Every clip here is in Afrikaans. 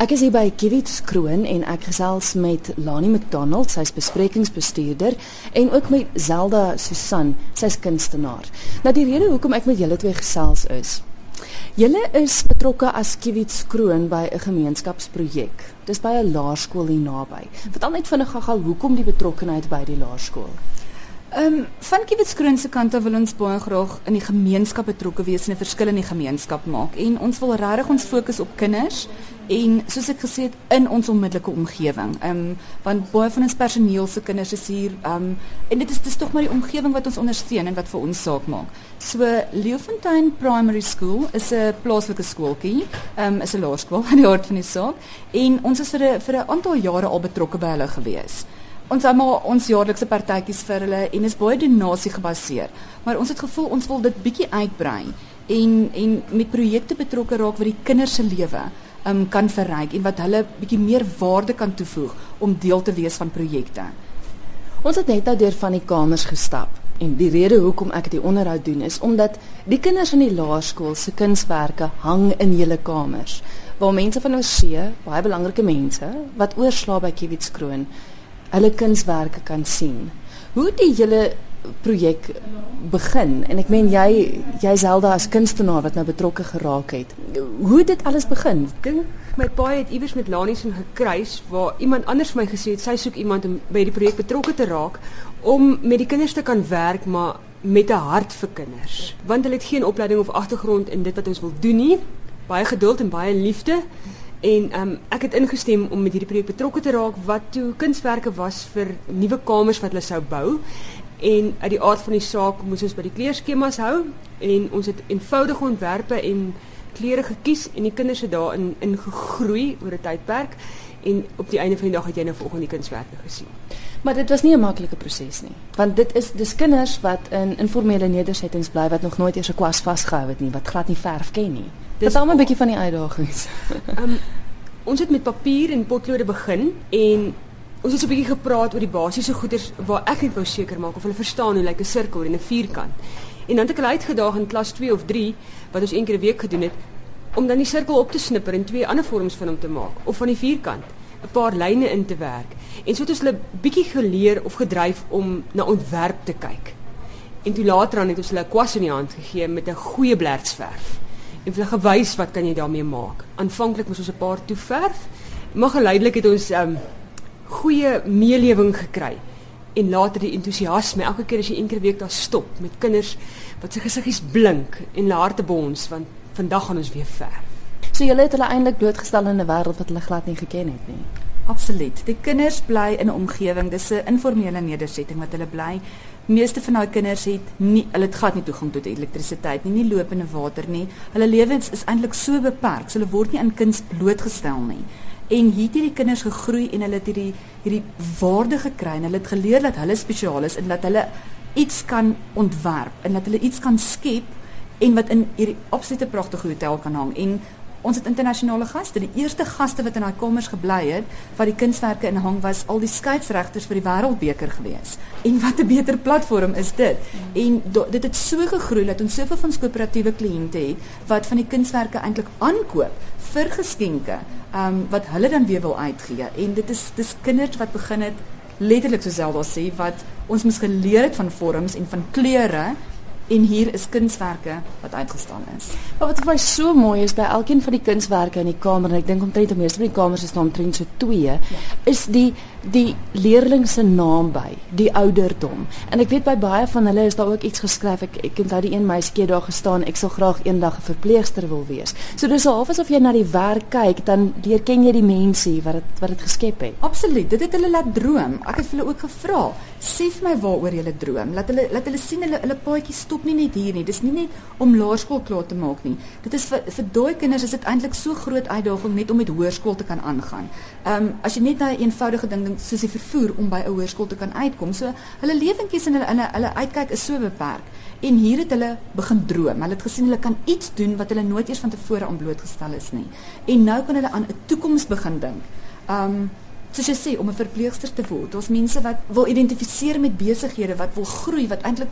Ek is hier by Kiwits Kroon en ek gesels met Lani McDonald, sy's besprekingsbestuurder en ook met Zelda Susan, sy's kunstenaar. Nou die rede hoekom ek met julle twee gesels is Julle is betrokke as Kiwits Kroon by 'n gemeenskapsprojek. Dis by 'n laerskool hier naby. Vertel net vinnig gou hoekom die betrokkeheid by die laerskool. Ehm um, van Kiewits Kroon se kant af wil ons baie graag in die gemeenskap betrokke wees en 'n verskil in die gemeenskap maak. En ons wil regtig ons fokus op kinders en soos ek gesê het in ons onmiddellike omgewing. Ehm um, want baie van ons personeel se kinders is hier ehm um, en dit is dis tog maar die omgewing wat ons ondersteun en wat vir ons saak maak. So Leeufontein Primary School is 'n plaaslike skooltjie. Ehm um, is 'n laerskool aan die hart van die saak en ons is vir 'n vir 'n aantal jare al betrokke by hulle gewees ons het maar ons jaarlikse partytjies vir hulle en is baie donasie gebaseer. Maar ons het gevoel ons wil dit bietjie uitbrei en en met projekte betrokke raak wat die kinders se lewe um, kan verryk en wat hulle bietjie meer waarde kan toevoeg om deel te wees van projekte. Ons het net nou deur van die kamers gestap en die rede hoekom ek die onderhoud doen is omdat die kinders in die laerskool se kunswerke hang in julle kamers waar mense van ons see, baie belangrike mense wat oorslaap by Kiewits Kroon hulle kunswerke kan sien. Hoe die hele projek begin en ek meen jy jy Zelda as kunstenaar wat nou betrokke geraak het. Hoe dit alles begin? Dink my pa het iewers met Lani se gekruis waar iemand anders vir my gesê het sy soek iemand om by die projek betrokke te raak om met die kinders te kan werk maar met 'n hart vir kinders. Want hulle het geen opleiding of agtergrond in dit wat ons wil doen nie. Baie geduld en baie liefde. En um, ek het ingestem om met hierdie projek betrokke te raak wat toe kunswerke was vir nuwe kamers wat hulle sou bou. En uit die aard van die saak moes ons by die kleurskemas hou en ons het eenvoudige ontwerpe en kleure gekies en die kinders het daarin ingegroei oor 'n tydperk en op die einde van die dag het jy nou volgende die kunswerke gesien. Maar dit was nie 'n maklike proses nie, want dit is dis kinders wat in informele nedersettings bly wat nog nooit eers 'n kwas vasgehou het nie, wat glad nie verf ken nie. Dis al 'n bietjie van die uitdagings. um, ons het met papier en potlode begin en ons het so 'n bietjie gepraat oor die basiese goeders waar ek net wou seker maak of hulle verstaan hoe lyk 'n sirkel en 'n vierkant. En dan het ek hulle uitgedaag in klas 2 of 3 wat ons een keer 'n week gedoen het om dan die sirkel op te snipper en twee ander vorms van hom te maak of van die vierkant 'n paar lyne in te werk. En so het ons hulle bietjie geleer of gedryf om na ontwerp te kyk. En toe later aan het ons hulle 'n kwas in die hand gegee met 'n goeie blerdsverf. En hulle gewys wat kan jy daarmee maak. Aanvanklik moes ons 'n paar toeverf, maar geleidelik het ons 'n um, goeie meelewing gekry. En later die entoesiasme. Elke keer as jy een keer 'n week daar stop met kinders wat se gesiggies blink en hulle harte bons want vandag gaan ons weer verf. So julle het hulle eintlik blootgestel in 'n wêreld wat hulle glad nie geken het nie. Absoluut. Die kinders bly in 'n omgewing, dis 'n informele nedersetting wat hulle bly. Meeste van daai kinders het nie hulle het gat nie toegang tot elektrisiteit nie, nie lopende water nie. Hulle lewens is eintlik so beperk, so hulle word nie aan kuns blootgestel nie. En hier het hierdie kinders gegroei en hulle het hierdie hierdie waarde gekry en hulle het geleer dat hulle spesiaal is en dat hulle iets kan ontwerp en dat hulle iets kan skep en wat in hierdie absolute pragtige hotel kan hang en ons het internasionale gaste. Die eerste gaste wat in daai kamers gebly het, wat die kunswerke in hang was, al die skeieregters vir die wêreldbeker gewees. En wat 'n beter platform is dit? En do, dit het so gegroei dat ons soveel van koöperatiewe kliënte het wat van die kunswerke eintlik aankoop vir geskenke, ehm um, wat hulle dan weer wil uitgee. En dit is dis kinders wat begin het letterlik soos Zelda sê wat ons moes geleer het van vorms en van kleure en hier is kunswerke wat uitgestaan is. Maar wat vir my so mooi is by elkeen van die kunswerke in die kamer en ek dink omtrent die meeste van die kamers is daar omtrent so 2 ja. is die die leerling se naam by, die ouderdom. En ek weet by baie van hulle is daar ook iets geskryf. Ek ek onthou die een meisietjie daar gestaan, ek sal graag eendag 'n verpleegster wil wees. So dis half asof jy na die werk kyk, dan leer ken jy die mense wat dit wat dit geskep het. Absoluut. Dit het hulle laat droom. Ek het hulle ook gevra, sê vir my waaroor jy droom. Laat hulle laat hulle sien hulle hulle paadjie stop nie net hier nie. Dis nie net om laerskool klaar te maak nie. Dit is vir vir daai kinders is dit eintlik so groot uitdaging net om met hoërskool te kan aangaan. Ehm um, as jy net 'n eenvoudige ding soos die vervoer om by 'n hoërskool te kan uitkom. So hulle lewentjies en hulle hulle hulle uitkyk is so beperk. En hier het hulle begin droom. Hulle het gesien hulle kan iets doen wat hulle nooit eers van tevore aan blootgestel is nie. En nou kan hulle aan 'n toekoms begin dink. Um, soos jy sê om 'n verpleegster te word. Ons mense wat wil identifiseer met besighede wat wil groei, wat eintlik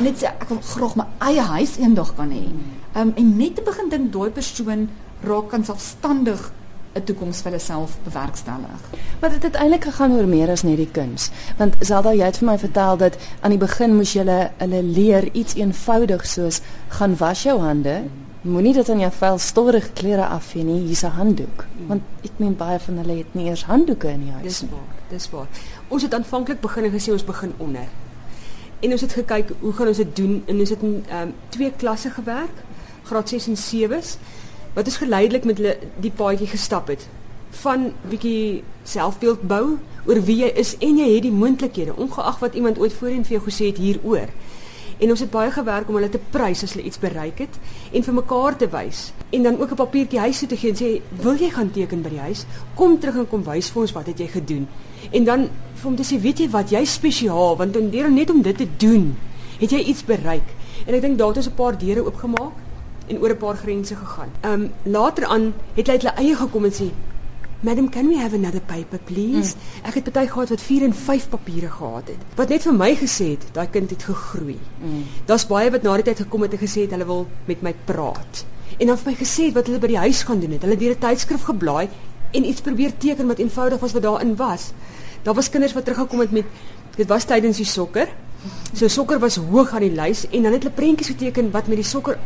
net sê ek wil graag my eie huis eendag kan hê. Um, en net te begin dink daai persoon raak kan selfstandig 'n toekoms vir hulle self bewerkstellig. Maar dit het eintlik gegaan oor meer as net die kuns. Want Zelda, jy het vir my vertel dat aan die begin moes jy hulle leer iets eenvoudig soos gaan was jou hande. Moenie dit aan jou vuil stowwerige klere afvee nie. Hier's 'n handdoek. Want ek meen baie van hulle het nie eers handdoeke in die huis Dis nie. waar, dis waar. Ons het aanvanklik begin en gesê ons begin onder. En ons het gekyk hoe gaan ons dit doen en ons het in um, twee klasse gewerk, graad 6 en 7s. Wat ons geleidelik met hulle die paadjie gestap het van bietjie selfbeeld bou oor wie jy is en jy het die moontlikhede ongeag wat iemand ooit voorheen vir jou gesê het hieroor. En ons het baie gewerk om hulle te prys as hulle iets bereik het en vir mekaar te wys. En dan ook 'n papiertjie huis toe te gee en sê, "Wil jy gaan teken by die huis? Kom terug en kom wys vir ons wat het jy gedoen." En dan vir hom te sê, "Weet jy wat, jy's spesiaal want deur net om dit te doen, het jy iets bereik." En ek dink daar het ons 'n paar deure oopgemaak en oor 'n paar grense gegaan. Um, later aan het uit hulle eie gekom en sê, Madam, can we have another paper please? Mm. Ek het party gehad wat 4 en 5 papiere gehad het. Wat net vir my gesê het, daai kind het gegroei. Mm. Daar's baie wat na die tyd gekom het en gesê het hulle wil met my praat. En dan vir my gesê het wat hulle by die huis gaan doen het. Hulle het deur 'n tydskrif geblaai en iets probeer teken wat eenvoudig was wat daarin was. Daar was kinders wat teruggekom het met dit was tydens die sokker. So sokker was hoog aan die lys en dan het hulle prentjies geteken wat met die sokker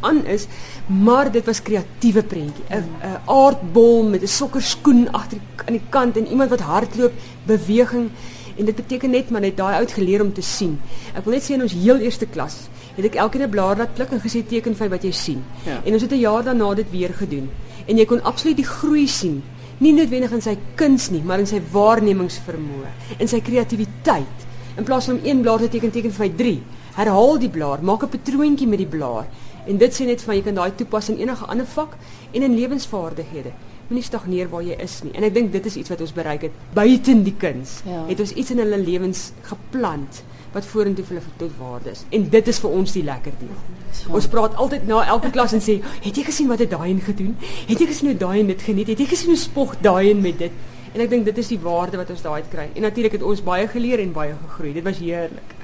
aan is, maar dit was kreatiewe prentjie. 'n 'n aardbol met 'n sokkerskoen agter aan die kant en iemand wat hardloop, beweging en dit beteken net maar net daai oud geleer om te sien. Ek wil net sê in ons heel eerste klas het ek elkeen 'n blaar laat klik en gesê teken vir wat jy sien. Ja. En ons het 'n jaar daarna dit weer gedoen. En jy kon absoluut die groei sien. Nie noodwendig in sy kuns nie, maar in sy waarnemingsvermoë, in sy kreatiwiteit. In plaas van om een blaar te teken teken vir my 3, herhaal die blaar, maak 'n patroontjie met die blaar. En dit sê net van jy kan daai toepas in enige ander vak en in lewensvaardighede. Moenie stagneer waar jy is nie. En ek dink dit is iets wat ons bereik het buiten die kuns. Ja. Het ons iets in hulle lewens geplant wat vorentoe vir hulle tot waarde is. En dit is vir ons die lekker deel. Ja. Ons praat altyd na elke klas en sê, "Het jy gesien wat het daai een gedoen? Het jy gesien hoe daai een dit geniet? Het jy gesien hoe spog daai een met dit?" En ek dink dit is die waarde wat ons daai kry. En natuurlik het ons baie geleer en baie gegroei. Dit was heerlik.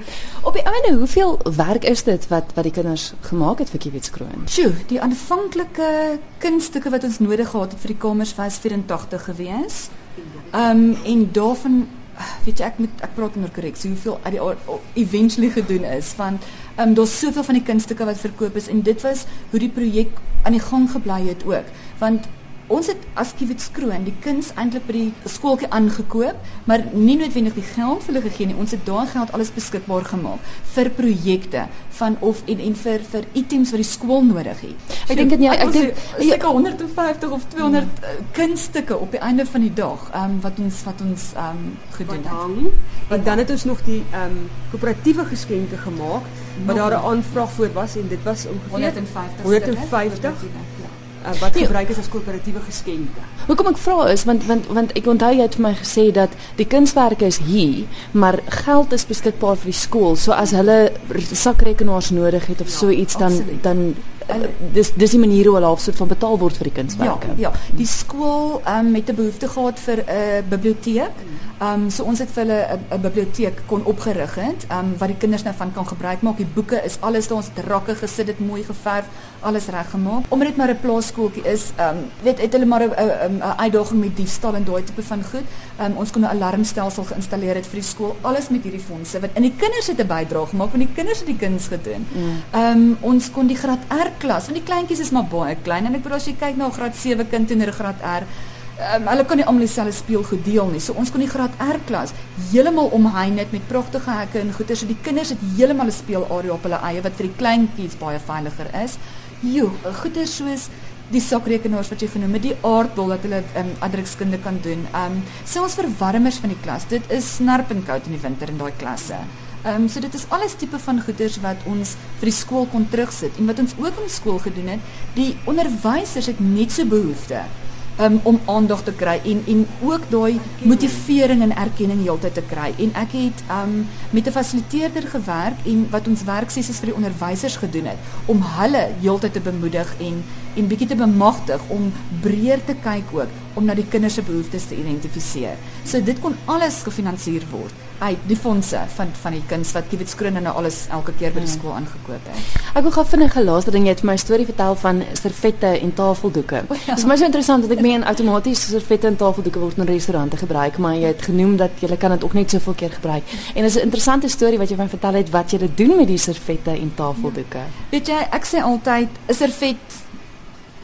Op die einde, hoeveel werk is dit wat wat die kinders gemaak het vir Kiewitskroon? Sjoe, die aanvanklike kunststukke wat ons nodig gehad het vir die kamers was 84 gewees. Ehm um, en daarvan weet jy ek moet ek praat onder korreksie hoeveel uit die eventually gedoen is want ehm um, daar's soveel van die kunststukke wat verkoop is en dit was hoe die projek aan die gang gebly het ook want Ons het as Kiewitskroon die kuns eintlik by die skooltjie aangekoop, maar nie noodwendig die geld vir hulle gegee nie. Ons het daai geld alles beskikbaar gemaak vir projekte van of en en vir vir items wat die skool nodig het. Ek dink dit nie, ek dink seker 150 of 200 uh, kunststukke op die einde van die dag, ehm um, wat ons wat ons ehm um, gedoen het. hang. Want dan het ons nog die ehm um, koöperatiewe geskenke gemaak wat daar 'n aanvraag voor was en dit was ongeveer 150 150 stukke. Uh, wat Nee. gebruik is as koöperatiewe geskenke. Hoekom ek vra is want want want ek onthou jy het vir my gesê dat die kunswerke is hier, maar geld is beskikbaar vir die skool. So as hulle sakrekenaars nodig het of Ja, so iets dan absoluut. dan uh, dis dis die manier hoe hulle half soort van betaal word vir die Ja, kunswerke. ja, die skool um, met 'n behoefte gehad vir 'n uh, biblioteek. Um, so ons het vir hulle 'n- biblioteek kon opgerig het, um, wat die kinders nou van kan gebruik maak. Die boeke is alles daar, ons het rakke gesit, dit mooi geverf, alles reggemaak. Omdat dit maar 'n plaasskooltjie is, um, weet het hulle maar 'n uitdaging met diefstal en daai tipe van goed. Um, ons kon 'n alarmstelsel geïnstalleer het vir die skool, alles met hierdie fondse wat in die kinders het 'n bydrae gemaak want die kinders het die kuns gedoen. Ehm um, ons kon die graad R klas, want die kleintjies is maar baie klein en ek bedoel as jy kyk na 'n graad 7 kind teenoor 'n graad R Ehm um, hulle kan nie almal dieselfde speelgoed deel nie. So ons kon die graad R klas heeltemal omheind het met pragtige hekke en goeie so die kinders het heeltemal 'n speelarea op hulle eie wat vir die kleintjies baie veiliger is. Jo, goeie soos die sakrekenaars wat jy genoem het, die aardbol dat hulle um, adrukskunde kan doen. Ehm um, selfs verwarmers van die klas. Dit is snerpend koud in die winter in daai klasse. Ehm um, so dit is alles tipe van goeders wat ons vir die skool kon terugsit en wat ons ook in skool gedoen het. Die onderwysers het net so behoefte um, om aandag te kry en en ook daai motivering en erkenning heeltyd te kry. En ek het um, met 'n fasiliteerder gewerk en wat ons werksessies vir die onderwysers gedoen het om hulle heeltyd te bemoedig en en bietjie te bemagtig om breër te kyk ook om na die kinders se behoeftes te identifiseer. So dit kon alles gefinansier word uit die fondse van van die kuns wat Kiewit Kroon nou alles elke keer by die Hmm. skool aangekoop het. Ek wil gou vinnig 'n laaste ding jy het vir my storie vertel van servette en tafeldoeke. Ja. Dit is my so interessant dat ek meen outomaties servette en tafeldoeke word in restaurante gebruik, maar jy het genoem dat jy kan dit ook net soveel keer gebruik. En dit is 'n interessante storie wat jy van vertel het wat jy doen met die servette en tafeldoeke. Weet jy, ek sê altyd 'n servet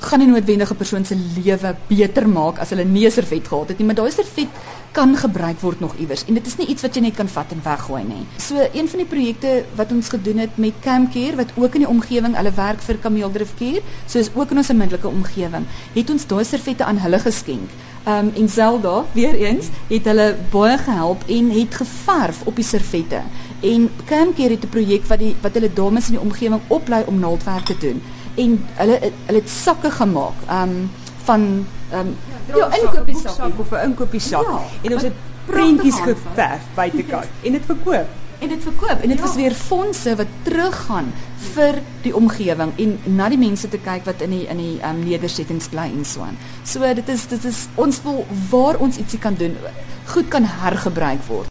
gaan nie noodwendig 'n persoon se lewe beter maak as hulle nie 'n servet gehad het nie, maar daai servet kan gebruik word nog iewers en dit is nie iets wat jy net kan vat en weggooi nie. So een van die projekte wat ons gedoen het met Camcare wat ook in die omgewing, hulle werk vir Kameeldrift Care, so is ook in ons onmiddellike omgewing, het ons daai servette aan hulle geskenk. Um en Zelda weer eens het hulle baie gehelp en het geverf op die servette. En Camcare het 'n projek wat die wat hulle dames in die omgewing oplei om naaldwerk te doen en hulle hulle het sakke gemaak um van um ja, inkopiesakke of 'n inkopiesak. Ja, en ons het prentjies geverf buitekant en dit verkoop. en dit verkoop en dit ja. was weer fondse wat teruggaan vir die omgewing en na die mense te kyk wat in die in die um, nedersettings bly en so aan. So dit is dit is ons wil waar ons ietsie kan doen goed kan hergebruik word.